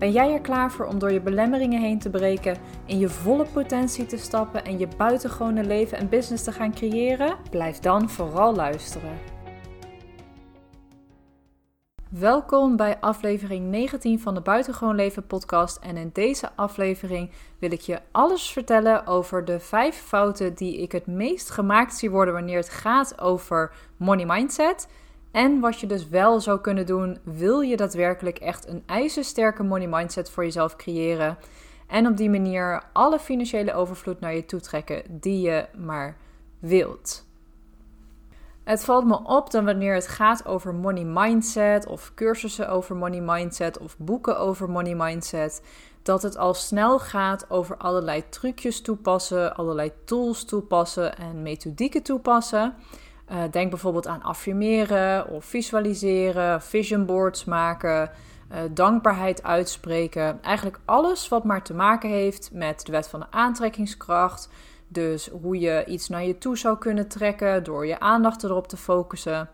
Ben jij er klaar voor om door je belemmeringen heen te breken, in je volle potentie te stappen en je buitengewone leven en business te gaan creëren? Blijf dan vooral luisteren. Welkom bij aflevering 19 van de Buitengewoon Leven podcast en in deze aflevering wil ik je alles vertellen over de vijf fouten die ik het meest gemaakt zie worden wanneer het gaat over money mindset en wat je dus wel zou kunnen doen, wil je daadwerkelijk echt een ijzersterke money mindset voor jezelf creëren. En op die manier alle financiële overvloed naar je toe trekken die je maar wilt. Het valt me op dat wanneer het gaat over money mindset of cursussen over money mindset of boeken over money mindset, dat het al snel gaat over allerlei trucjes toepassen, allerlei tools toepassen en methodieken toepassen. Uh, denk bijvoorbeeld aan affirmeren of visualiseren, vision boards maken, uh, dankbaarheid uitspreken. Eigenlijk alles wat maar te maken heeft met de wet van de aantrekkingskracht. Dus hoe je iets naar je toe zou kunnen trekken door je aandacht erop te focussen.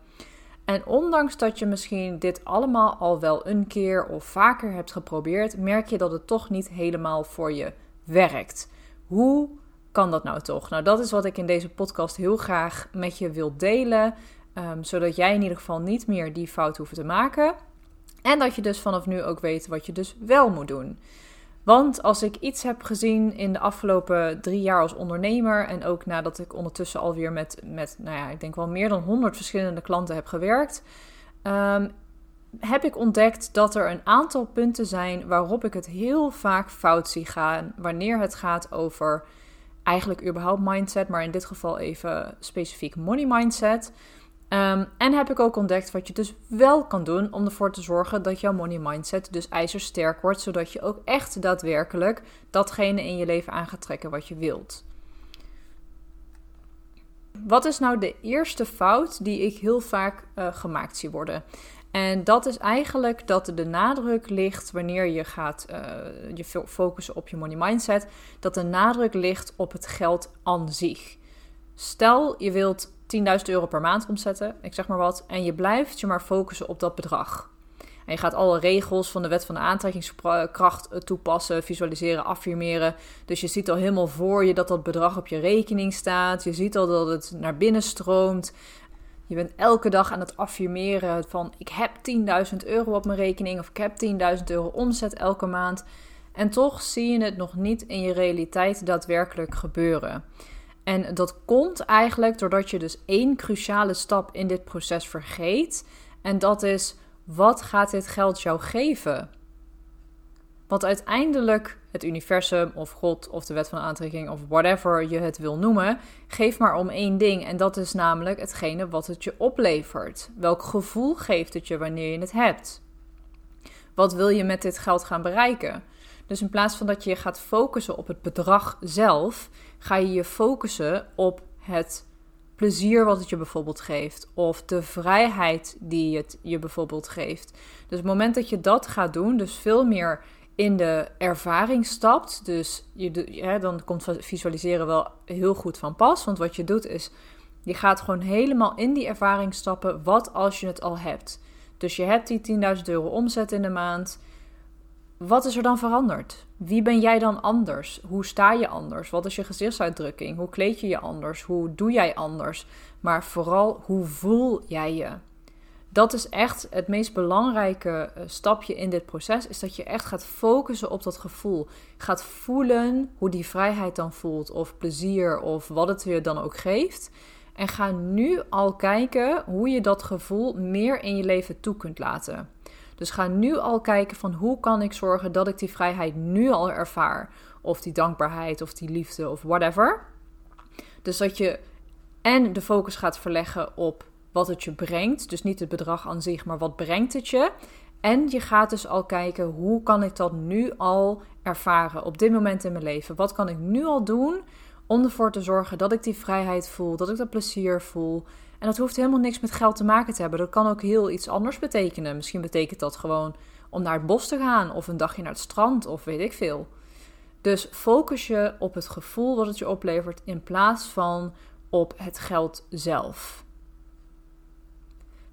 En ondanks dat je misschien dit allemaal al wel een keer of vaker hebt geprobeerd, merk je dat het toch niet helemaal voor je werkt. Hoe kan dat nou toch? Nou, dat is wat ik in deze podcast heel graag met je wil delen. Um, zodat jij in ieder geval niet meer die fout hoeft te maken. En dat je dus vanaf nu ook weet wat je dus wel moet doen. Want als ik iets heb gezien in de afgelopen drie jaar als ondernemer. En ook nadat ik ondertussen alweer met, met nou ja, ik denk wel meer dan 100 verschillende klanten heb gewerkt. Um, heb ik ontdekt dat er een aantal punten zijn waarop ik het heel vaak fout zie gaan. Wanneer het gaat over eigenlijk überhaupt mindset, maar in dit geval even specifiek money mindset. Ehm, en heb ik ook ontdekt wat je dus wel kan doen om ervoor te zorgen dat jouw money mindset dus ijzersterk wordt, zodat je ook echt daadwerkelijk datgene in je leven aan gaat trekken wat je wilt. Wat is nou de eerste fout die ik heel vaak uh, gemaakt zie worden? En dat is eigenlijk dat de nadruk ligt wanneer je gaat uh, je focussen op je money mindset, dat de nadruk ligt op het geld aan zich. Stel je wilt 10.000 euro per maand omzetten, ik zeg maar wat, en je blijft je maar focussen op dat bedrag. En je gaat alle regels van de wet van de aantrekkingskracht eh, toepassen, visualiseren, affirmeren. Dus je ziet al helemaal voor je dat dat bedrag op je rekening staat. Je ziet al dat het naar binnen stroomt. Je bent elke dag aan het affirmeren van ik heb 10.000 euro op mijn rekening of ik heb 10.000 euro omzet elke maand. En toch zie je het nog niet in je realiteit daadwerkelijk gebeuren. En dat komt eigenlijk doordat je dus één cruciale stap in dit proces vergeet. En dat is, wat gaat dit geld jou geven? Want uiteindelijk het universum of God of de wet van aantrekking of whatever je het wil noemen, geeft maar om één ding. En dat is namelijk hetgene wat het je oplevert. Welk gevoel geeft het je wanneer je het hebt? Wat wil je met dit geld gaan bereiken? Dus in plaats van dat je je gaat focussen op het bedrag zelf, ga je je focussen op het plezier wat het je bijvoorbeeld geeft. Of de vrijheid die het je bijvoorbeeld geeft. Dus het moment dat je dat gaat doen, dus veel meer in de ervaring stapt. Dus je, dan komt visualiseren wel heel goed van pas. Want wat je doet is, je gaat gewoon helemaal in die ervaring stappen. Wat als je het al hebt? Dus je hebt die 10.000 euro omzet in de maand. Wat is er dan veranderd? Wie ben jij dan anders? Hoe sta je anders? Wat is je gezichtsuitdrukking? Hoe kleed je je anders? Hoe doe jij anders? Maar vooral, hoe voel jij je? Dat is echt het meest belangrijke eh, stapje in dit proces. Is dat je echt gaat focussen op dat gevoel. Gaat voelen hoe die vrijheid dan voelt. Of plezier of wat het je dan ook geeft. En ga nu al kijken hoe je dat gevoel meer in je leven toe kunt laten. Dus ga nu al kijken van hoe kan ik zorgen dat ik die vrijheid nu al ervaar. Of die dankbaarheid of die liefde of whatever. Dus dat je en de focus gaat verleggen op wat het je brengt. Dus niet het bedrag aan zich, maar wat brengt het je. En je gaat dus al kijken hoe kan ik dat nu al ervaren op dit moment in mijn leven. Wat kan ik nu al doen om ervoor te zorgen dat ik die vrijheid voel, dat ik dat plezier voel. En dat hoeft helemaal niks met geld te maken te hebben. Dat kan ook heel iets anders betekenen. Misschien betekent dat gewoon om naar het bos te gaan of een dagje naar het strand of weet ik veel. Dus focus je op het gevoel wat het je oplevert in plaats van op het geld zelf.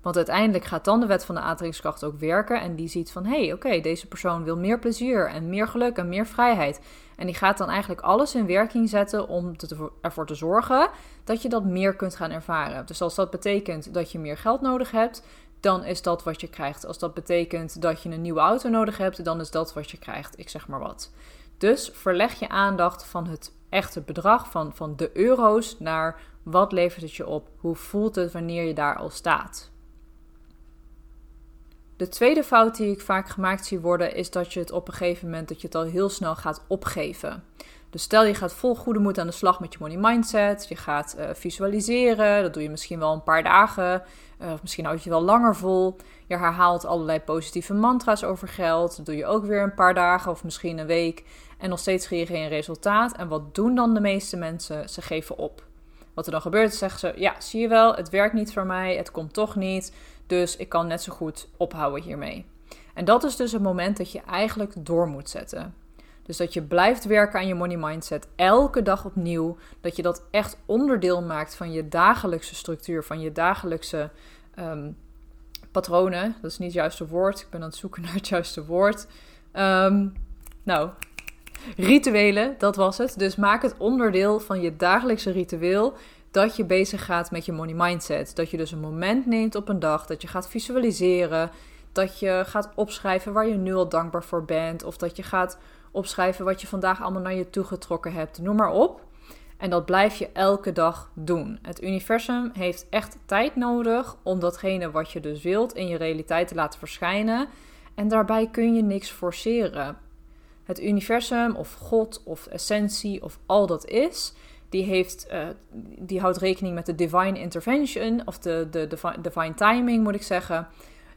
Want uiteindelijk gaat dan de wet van de aantrekkingskracht ook werken. En die ziet van, hé, hey, oké, deze persoon wil meer plezier en meer geluk en meer vrijheid. En die gaat dan eigenlijk alles in werking zetten om ervoor te zorgen dat je dat meer kunt gaan ervaren. Dus als dat betekent dat je meer geld nodig hebt, dan is dat wat je krijgt. Als dat betekent dat je een nieuwe auto nodig hebt, dan is dat wat je krijgt. Ik zeg maar wat. Dus verleg je aandacht van het echte bedrag, van, van de euro's, naar wat levert het je op? Hoe voelt het wanneer je daar al staat? De tweede fout die ik vaak gemaakt zie worden, is dat je het op een gegeven moment dat je het al heel snel gaat opgeven. Dus stel je gaat vol goede moed aan de slag met je money mindset. Je gaat uh, visualiseren. Dat doe je misschien wel een paar dagen. Uh, of misschien houd je wel langer vol. Je herhaalt allerlei positieve mantra's over geld. Dat doe je ook weer een paar dagen of misschien een week. En nog steeds zie je geen resultaat. En wat doen dan de meeste mensen? Ze geven op. Wat er dan gebeurt, zeggen ze: Ja, zie je wel, het werkt niet voor mij. Het komt toch niet. Dus ik kan net zo goed ophouden hiermee. En dat is dus het moment dat je eigenlijk door moet zetten. Dus dat je blijft werken aan je money mindset elke dag opnieuw. Dat je dat echt onderdeel maakt van je dagelijkse structuur, van je dagelijkse ehm, patronen. Dat is niet het juiste woord. Ik ben aan het zoeken naar het juiste woord. Ehm, nou, rituelen, dat was het. Dus maak het onderdeel van je dagelijkse ritueel dat je bezig gaat met je money mindset. Dat je dus een moment neemt op een dag, dat je gaat visualiseren, dat je gaat opschrijven waar je nu al dankbaar voor bent, of dat je gaat opschrijven wat je vandaag allemaal naar je toe getrokken hebt. Noem maar op. En dat blijf je elke dag doen. Het universum heeft echt tijd nodig om datgene wat je dus wilt in je realiteit te laten verschijnen. En daarbij kun je niks forceren. Het universum of God of essentie of al dat is, die, heeft, uh, die houdt rekening met de divine intervention of de, de, de divine timing moet ik zeggen.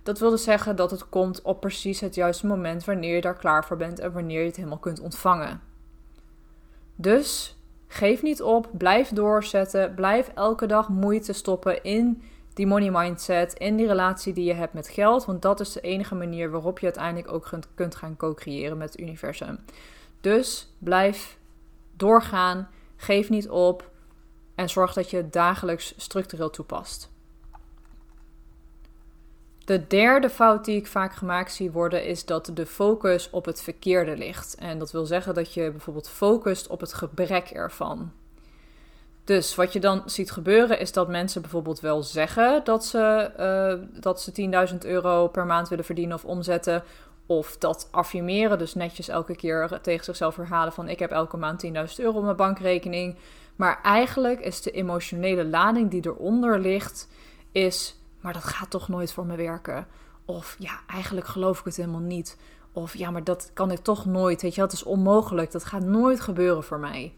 Dat wil dus zeggen dat het komt op precies het juiste moment wanneer je daar klaar voor bent en wanneer je het helemaal kunt ontvangen. Dus geef niet op, blijf doorzetten, blijf elke dag moeite stoppen in die money mindset, in die relatie die je hebt met geld, want dat is de enige manier waarop je uiteindelijk ook kunt gaan co-creëren met het universum. Dus blijf doorgaan, geef niet op en zorg dat je het dagelijks structureel toepast. De derde fout die ik vaak gemaakt zie worden is dat de focus op het verkeerde ligt. En dat wil zeggen dat je bijvoorbeeld focust op het gebrek ervan. Dus wat je dan ziet gebeuren is dat mensen bijvoorbeeld wel zeggen dat ze, uh, dat ze 10.000 euro per maand willen verdienen of omzetten. Of dat affirmeren, dus netjes elke keer tegen zichzelf herhalen van ik heb elke maand 10.000 euro op mijn bankrekening. Maar eigenlijk is de emotionele lading die eronder ligt, is maar dat gaat toch nooit voor me werken. Of ja, eigenlijk geloof ik het helemaal niet. Of ja, maar dat kan ik toch nooit. Weet je, dat is onmogelijk. Dat gaat nooit gebeuren voor mij.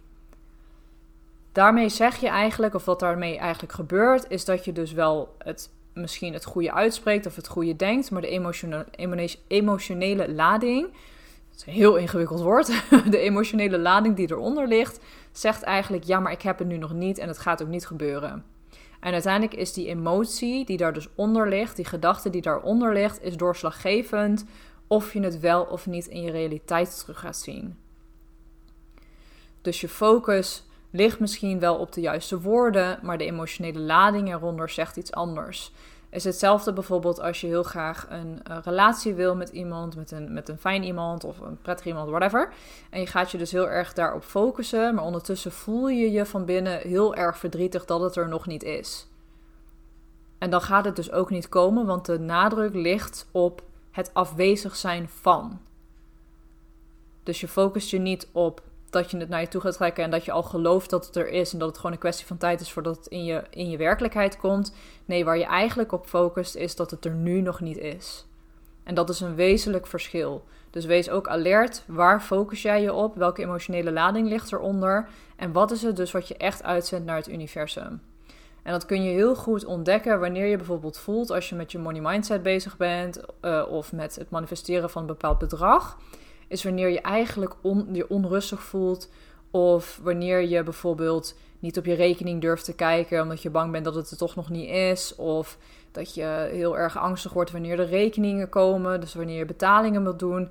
Daarmee zeg je eigenlijk, of wat daarmee eigenlijk gebeurt, is dat je dus wel het misschien het goede uitspreekt of het goede denkt, maar de emotionele, emotionele lading, dat is een heel ingewikkeld woord, de emotionele lading die eronder ligt, zegt eigenlijk ja, maar ik heb het nu nog niet en het gaat ook niet gebeuren. En uiteindelijk is die emotie die daar dus onder ligt, die gedachte die daaronder ligt, is doorslaggevend of je het wel of niet in je realiteit terug gaat zien. Dus je focus ligt misschien wel op de juiste woorden, maar de emotionele lading eronder zegt iets anders is hetzelfde bijvoorbeeld als je heel graag een, relatie wil met iemand, met een, met een fijn iemand of een prettig iemand, whatever. En je gaat je dus heel erg daarop focussen, maar ondertussen voel je je van binnen heel erg verdrietig dat het er nog niet is. En dan gaat het dus ook niet komen, want de nadruk ligt op het afwezig zijn van. Dus je focust je niet op dat je het naar je toe gaat trekken en dat je al gelooft dat het er is en dat het gewoon een kwestie van tijd is voordat het in je, in je werkelijkheid komt. Nee, waar je eigenlijk op focust is dat het er nu nog niet is. En dat is een wezenlijk verschil. Dus wees ook alert. Waar focus jij je op? Welke emotionele lading ligt eronder? En wat is het dus wat je echt uitzendt naar het universum? En dat kun je heel goed ontdekken wanneer je bijvoorbeeld voelt als je met je money mindset bezig bent uh, of met het manifesteren van een bepaald bedrag is wanneer je eigenlijk on, je onrustig voelt Of wanneer je bijvoorbeeld niet op je rekening durft te kijken omdat je bang bent dat het er toch nog niet is. Of dat je heel erg angstig wordt wanneer de rekeningen komen. Dus wanneer je betalingen moet doen.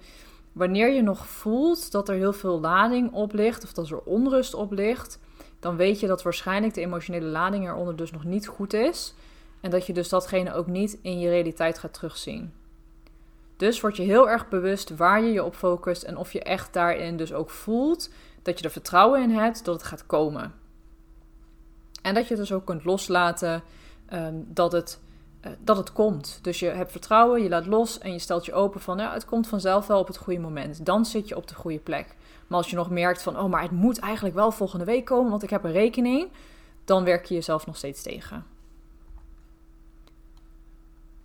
Wanneer je nog voelt dat er heel veel lading op ligt of dat er onrust op ligt, dan weet je dat waarschijnlijk de emotionele lading eronder dus nog niet goed is. En dat je dus datgene ook niet in je realiteit gaat terugzien. Dus word je heel erg bewust waar je je op focust en of je echt daarin dus ook voelt dat je er vertrouwen in hebt dat het gaat komen. En dat je dus ook kunt loslaten ehm, dat, het, uh, dat het komt. Dus je hebt vertrouwen, je laat los en je stelt je open van ja, het komt vanzelf wel op het goede moment. Dan zit je op de goede plek. Maar als je nog merkt van oh, maar het moet eigenlijk wel volgende week komen, want ik heb een rekening, dan werk je jezelf nog steeds tegen.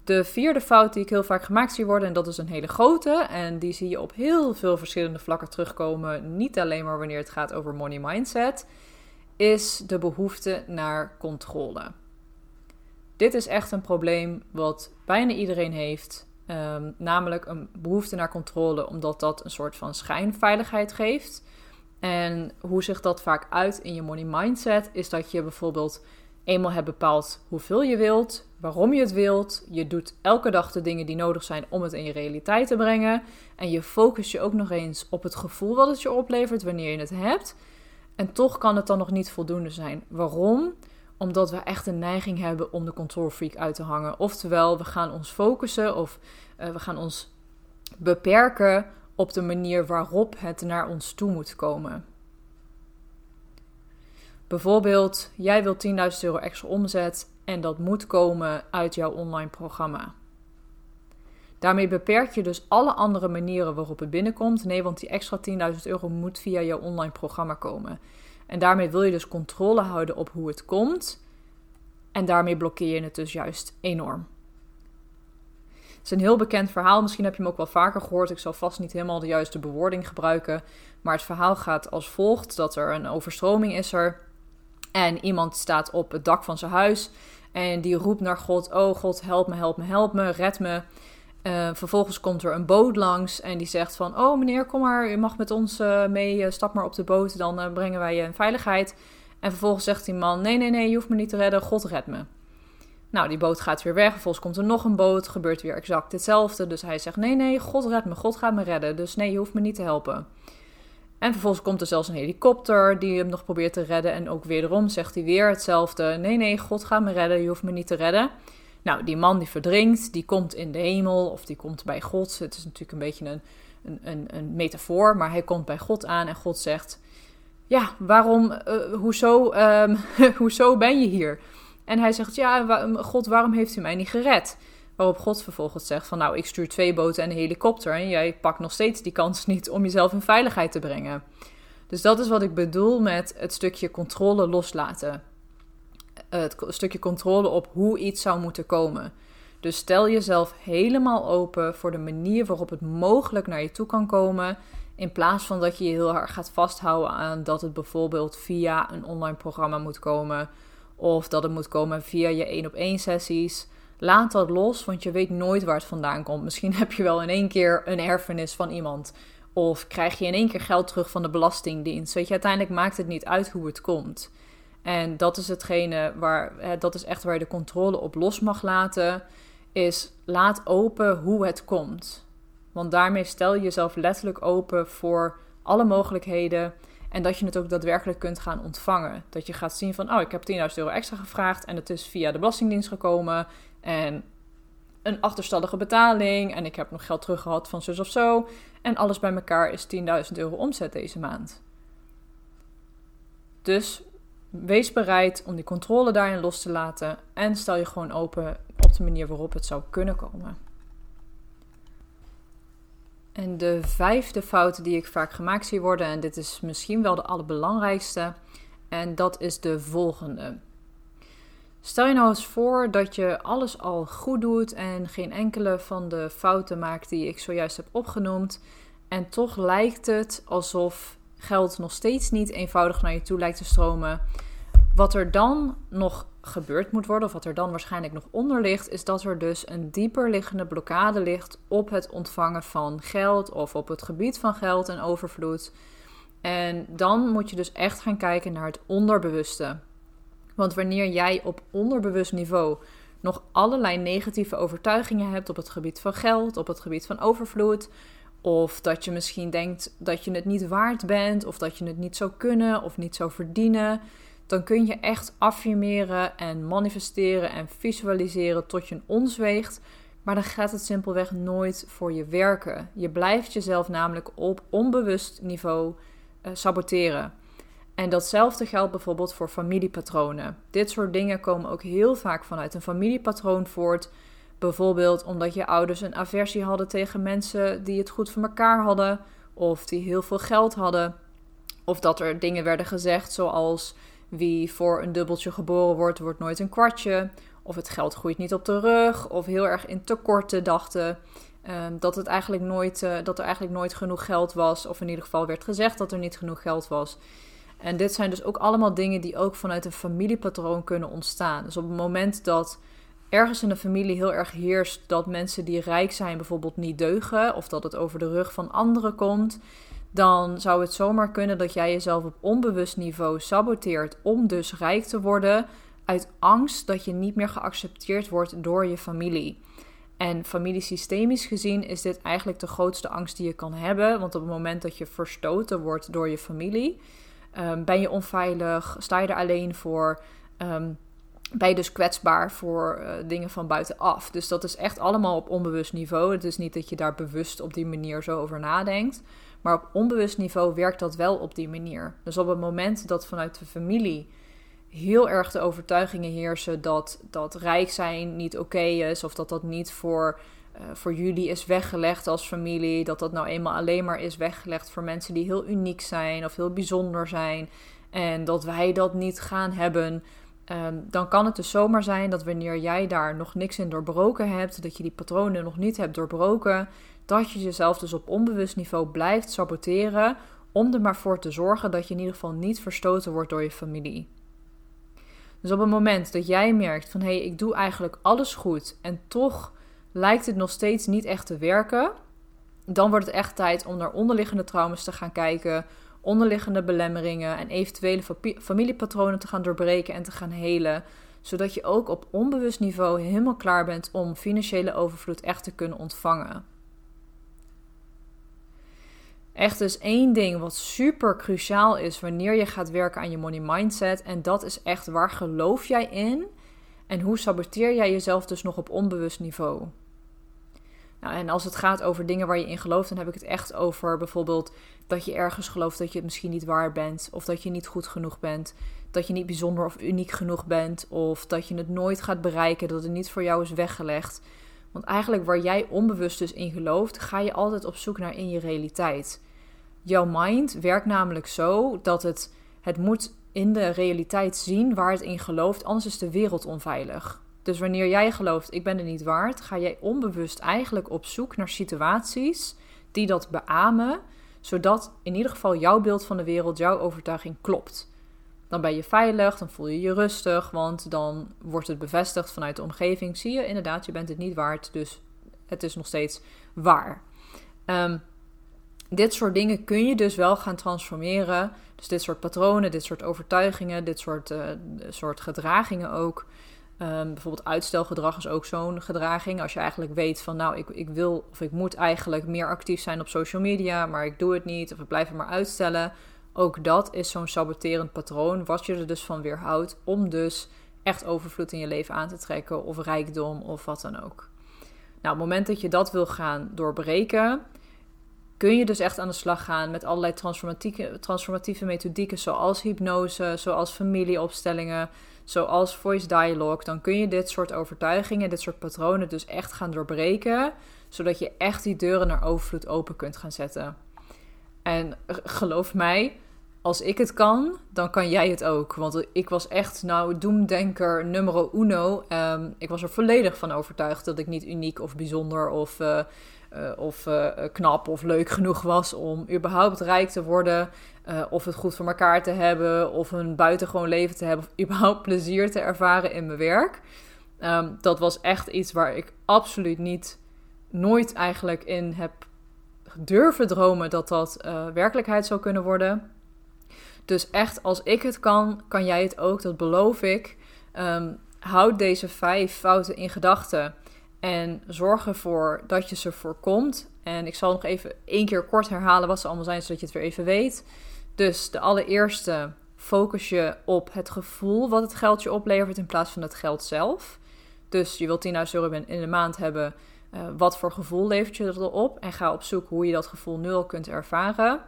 De vierde fout die ik heel vaak gemaakt zie worden, en dat is een hele grote, en die zie je op heel veel verschillende vlakken terugkomen, niet alleen maar wanneer het gaat over money mindset, is de behoefte naar controle. Dit is echt een probleem wat bijna iedereen heeft, ehm, namelijk een behoefte naar controle, omdat dat een soort van schijnveiligheid geeft. En hoe zich dat vaak uit in je money mindset, is dat je bijvoorbeeld eenmaal hebt bepaald hoeveel je wilt, waarom je het wilt. Je doet elke dag de dingen die nodig zijn om het in je realiteit te brengen. En je focust je ook nog eens op het gevoel wat het je oplevert wanneer je het hebt. En toch kan het dan nog niet voldoende zijn. Waarom? Omdat we echt een neiging hebben om de control freak uit te hangen. Oftewel, we gaan ons focussen of uh, we gaan ons beperken op de manier waarop het naar ons toe moet komen. Bijvoorbeeld, jij wilt 10.000 euro extra omzet en dat moet komen uit jouw online programma. Daarmee beperk je dus alle andere manieren waarop het binnenkomt. Nee, want die extra 10.000 euro moet via jouw online programma komen. En daarmee wil je dus controle houden op hoe het komt. En daarmee blokkeer je het dus juist enorm. Het is een heel bekend verhaal. Misschien heb je hem ook wel vaker gehoord. Ik zal vast niet helemaal de juiste bewoording gebruiken. Maar het verhaal gaat als volgt: dat er een overstroming is er. En iemand staat op het dak van zijn huis. En die roept naar God: Oh God, help me, help me, help me, red me. Uh, vervolgens komt er een boot langs en die zegt van... Oh meneer, kom maar, u mag met ons uh, mee, uh, stap maar op de boot, dan brengen wij je in veiligheid. En vervolgens zegt die man... Nee, nee, nee, je hoeft me niet te redden, God red me. Nou, die boot gaat weer weg. Vervolgens komt er nog een boot, gebeurt weer exact hetzelfde. Dus hij zegt: Nee, nee, God red me, God gaat me redden. Dus nee, je hoeft me niet te helpen. En vervolgens komt er zelfs een helikopter die hem nog probeert te redden. En ook wederom zegt hij weer hetzelfde: Nee, nee, God gaat me redden, je hoeft me niet te redden. Nou, die man die verdrinkt, die komt in de hemel of die komt bij God. Het is natuurlijk een beetje een, een, een, een metafoor, maar hij komt bij God aan en God zegt: Ja, waarom, uh, hoezo, um, hoezo ben je hier? En hij zegt: Ja, God, waarom heeft u mij niet gered? Waarop God vervolgens zegt: van nou, ik stuur twee boten en een helikopter en jij pakt nog steeds die kans niet om jezelf in veiligheid te brengen. Dus dat is wat ik bedoel met het stukje controle loslaten het stukje controle op hoe iets zou moeten komen. Dus stel jezelf helemaal open voor de manier waarop het mogelijk naar je toe kan komen. In plaats van dat je je heel erg gaat vasthouden aan dat het bijvoorbeeld via een online programma moet komen. Of dat het moet komen via je één op één sessies. Laat dat los, want je weet nooit waar het vandaan komt. Misschien heb je wel in één keer een erfenis van iemand. Of krijg je in één keer geld terug van de Belastingdienst. Weet je, uiteindelijk maakt het niet uit hoe het komt. En dat is hetgene waar, dat is echt waar je de controle op los mag laten. Is laat open hoe het komt. Want daarmee stel je jezelf letterlijk open voor alle mogelijkheden. En dat je het ook daadwerkelijk kunt gaan ontvangen. Dat je gaat zien van, oh, ik heb 10.000 euro extra gevraagd en het is via de Belastingdienst gekomen. En een achterstallige betaling en ik heb nog geld teruggehad van zus of zo. En alles bij elkaar is 10.000 euro omzet deze maand. Dus Wees bereid om die controle daarin los te laten en stel je gewoon open op de manier waarop het zou kunnen komen. En de vijfde fout die ik vaak gemaakt zie worden, en dit is misschien wel de allerbelangrijkste, en dat is de volgende. Stel je nou eens voor dat je alles al goed doet en geen enkele van de fouten maakt die ik zojuist heb opgenoemd, en toch lijkt het alsof geld nog steeds niet eenvoudig naar je toe lijkt te stromen. Wat er dan nog gebeurd moet worden, of wat er dan waarschijnlijk nog onder ligt, is dat er dus een dieper liggende blokkade ligt op het ontvangen van geld of op het gebied van geld en overvloed. En dan moet je dus echt gaan kijken naar het onderbewuste. Want wanneer jij op onderbewust niveau nog allerlei negatieve overtuigingen hebt op het gebied van geld, op het gebied van overvloed, of dat je misschien denkt dat je het niet waard bent, of dat je het niet zou kunnen of niet zou verdienen, dan kun je echt affirmeren en manifesteren en visualiseren tot je een ons weegt. Maar dan gaat het simpelweg nooit voor je werken. Je blijft jezelf namelijk op onbewust niveau uh, saboteren. En datzelfde geldt bijvoorbeeld voor familiepatronen. Dit soort dingen komen ook heel vaak vanuit een familiepatroon voort. Bijvoorbeeld omdat je ouders een aversie hadden tegen mensen die het goed voor elkaar hadden, of die heel veel geld hadden. Of dat er dingen werden gezegd zoals wie voor een dubbeltje geboren wordt, wordt nooit een kwartje. Of het geld groeit niet op de rug. Of heel erg in tekorten dachten. Ehm, dat, het eigenlijk nooit, uh, dat er eigenlijk nooit genoeg geld was. Of in ieder geval werd gezegd dat er niet genoeg geld was. En dit zijn dus ook allemaal dingen die ook vanuit een familiepatroon kunnen ontstaan. Dus op het moment dat ergens in de familie heel erg heerst dat mensen die rijk zijn bijvoorbeeld niet deugen. Of dat het over de rug van anderen komt dan zou het zomaar kunnen dat jij jezelf op onbewust niveau saboteert om dus rijk te worden uit angst dat je niet meer geaccepteerd wordt door je familie. En familiesystemisch gezien is dit eigenlijk de grootste angst die je kan hebben, want op het moment dat je verstoten wordt door je familie, um, ben je onveilig, sta je er alleen voor. Um, ben je dus kwetsbaar voor uh, dingen van buitenaf. Dus dat is echt allemaal op onbewust niveau. Het is niet dat je daar bewust op die manier zo over nadenkt. Maar op onbewust niveau werkt dat wel op die manier. Dus op het moment dat vanuit de familie heel erg de overtuigingen heersen dat, dat rijk zijn niet oké is, of dat dat niet voor, uh, voor jullie is weggelegd als familie, dat dat nou eenmaal alleen maar is weggelegd voor mensen die heel uniek zijn of heel bijzonder zijn, en dat wij dat niet gaan hebben. Um, dan kan het dus zomaar zijn dat wanneer jij daar nog niks in doorbroken hebt, dat je die patronen nog niet hebt doorbroken, dat je jezelf dus op onbewust niveau blijft saboteren om er maar voor te zorgen dat je in ieder geval niet verstoten wordt door je familie. Dus op het moment dat jij merkt van hé, hey, ik doe eigenlijk alles goed en toch lijkt het nog steeds niet echt te werken, dan wordt het echt tijd om naar onderliggende trauma's te gaan kijken, onderliggende belemmeringen en eventuele familiepatronen te gaan doorbreken en te gaan helen, zodat je ook op onbewust niveau helemaal klaar bent om financiële overvloed echt te kunnen ontvangen. Echt dus één ding wat super cruciaal is wanneer je gaat werken aan je money mindset. En dat is echt waar geloof jij in? En hoe saboteer jij jezelf dus nog op onbewust niveau? Nou, en als het gaat over dingen waar je in gelooft, dan heb ik het echt over bijvoorbeeld dat je ergens gelooft dat je het misschien niet waar bent, of dat je niet goed genoeg bent, dat je niet bijzonder of uniek genoeg bent, of dat je het nooit gaat bereiken, dat het niet voor jou is weggelegd. Want eigenlijk waar jij onbewust dus in gelooft, ga je altijd op zoek naar in je realiteit. Jouw mind werkt namelijk zo dat het, het moet in de realiteit zien waar het in gelooft, anders is de wereld onveilig. Dus wanneer jij gelooft, ik ben er niet waard, ga jij onbewust eigenlijk op zoek naar situaties die dat beamen, zodat in ieder geval jouw beeld van de wereld, jouw overtuiging klopt. Dan ben je veilig, dan voel je je rustig, want dan wordt het bevestigd vanuit de omgeving. Zie je inderdaad, je bent het niet waard, dus het is nog steeds waar. Um, dit soort dingen kun je dus wel gaan transformeren. Dus dit soort patronen, dit soort overtuigingen, dit soort, uh, soort gedragingen ook. Um, bijvoorbeeld uitstelgedrag is ook zo'n gedraging. Als je eigenlijk weet van nou, ik, ik wil of ik moet eigenlijk meer actief zijn op social media, maar ik doe het niet of ik blijf het maar uitstellen. Ook dat is zo'n saboterend patroon, wat je er dus van weerhoudt om dus echt overvloed in je leven aan te trekken of rijkdom of wat dan ook. Nou, op het moment dat je dat wil gaan doorbreken, kun je dus echt aan de slag gaan met allerlei transformatieve, transformatieve methodieken, zoals hypnose, zoals familieopstellingen, zoals voice dialogue. Dan kun je dit soort overtuigingen, dit soort patronen dus echt gaan doorbreken, zodat je echt die deuren naar overvloed open kunt gaan zetten. En geloof mij, als ik het kan, dan kan jij het ook. Want ik was echt, nou, doemdenker numero uno. Um, ik was er volledig van overtuigd dat ik niet uniek of bijzonder of, uh, uh, of uh, knap of leuk genoeg was om überhaupt rijk te worden. of het goed voor elkaar te hebben. Of een buitengewoon leven te hebben. Of überhaupt plezier te ervaren in mijn werk. Um, dat was echt iets waar ik absoluut niet, nooit eigenlijk in heb durven dromen dat dat werkelijkheid zou kunnen worden. Dus echt, als ik het kan, kan jij het ook. Dat beloof ik. Um, houd deze vijf fouten in gedachten. En zorg ervoor dat je ze voorkomt. En ik zal nog even één keer kort herhalen wat ze allemaal zijn, zodat je het weer even weet. Dus de allereerste, focus je op het gevoel wat het geld je oplevert in plaats van het geld zelf. Dus je wilt 10.000 euro in de maand hebben. Uh, wat voor gevoel levert je erop? En ga op zoek hoe je dat gevoel nu al kunt ervaren.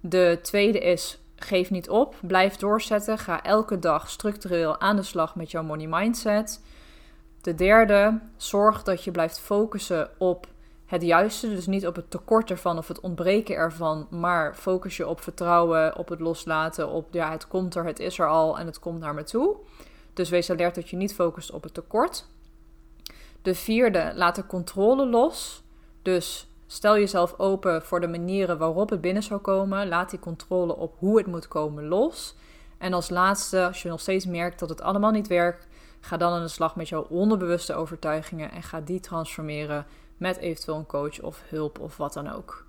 De tweede is geef niet op, blijf doorzetten. Ga elke dag structureel aan de slag met jouw money mindset. De derde, zorg dat je blijft focussen op het juiste. Dus niet op het tekort ervan of het ontbreken ervan, maar focus je op vertrouwen, op het loslaten, op ja, het komt er, het is er al en het komt naar me toe. Dus wees alert dat je niet focust op het tekort. De vierde, laat de controle los. Dus Stel jezelf open voor de manieren waarop het binnen zou komen. Laat die controle op hoe het moet komen los. En als laatste, als je nog steeds merkt dat het allemaal niet werkt, ga dan aan de slag met jouw onderbewuste overtuigingen en ga die transformeren met eventueel een coach of hulp of wat dan ook.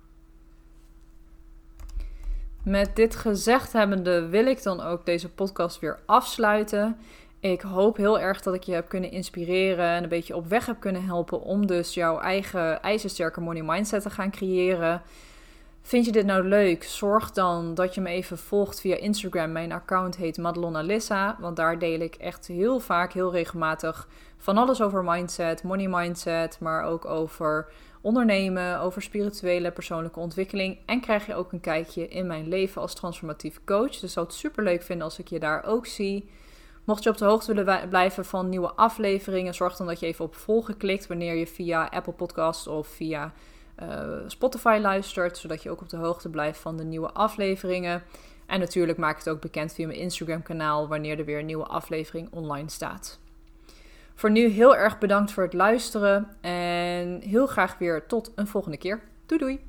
Met dit gezegd hebbende wil ik dan ook deze podcast weer afsluiten. Ik hoop heel erg dat ik je heb kunnen inspireren en een beetje op weg heb kunnen helpen om dus jouw eigen ijzersterke money mindset te gaan creëren. Vind je dit nou leuk? Zorg dan dat je me even volgt via Instagram. Mijn account heet Madelona Lissa, want daar deel ik echt heel vaak, heel regelmatig van alles over mindset, money mindset, maar ook over ondernemen, over spirituele persoonlijke ontwikkeling. En krijg je ook een kijkje in mijn leven als transformatief coach. Dus zou het super leuk vinden als ik je daar ook zie. Mocht je op de hoogte willen blijven van nieuwe afleveringen, zorg dan dat je even op volgen klikt wanneer je via Apple Podcasts of via uh, Spotify luistert, zodat je ook op de hoogte blijft van de nieuwe afleveringen. En natuurlijk maak ik het ook bekend via mijn Instagram kanaal wanneer er weer een nieuwe aflevering online staat. Voor nu heel erg bedankt voor het luisteren en heel graag weer tot een volgende keer. Doei doei!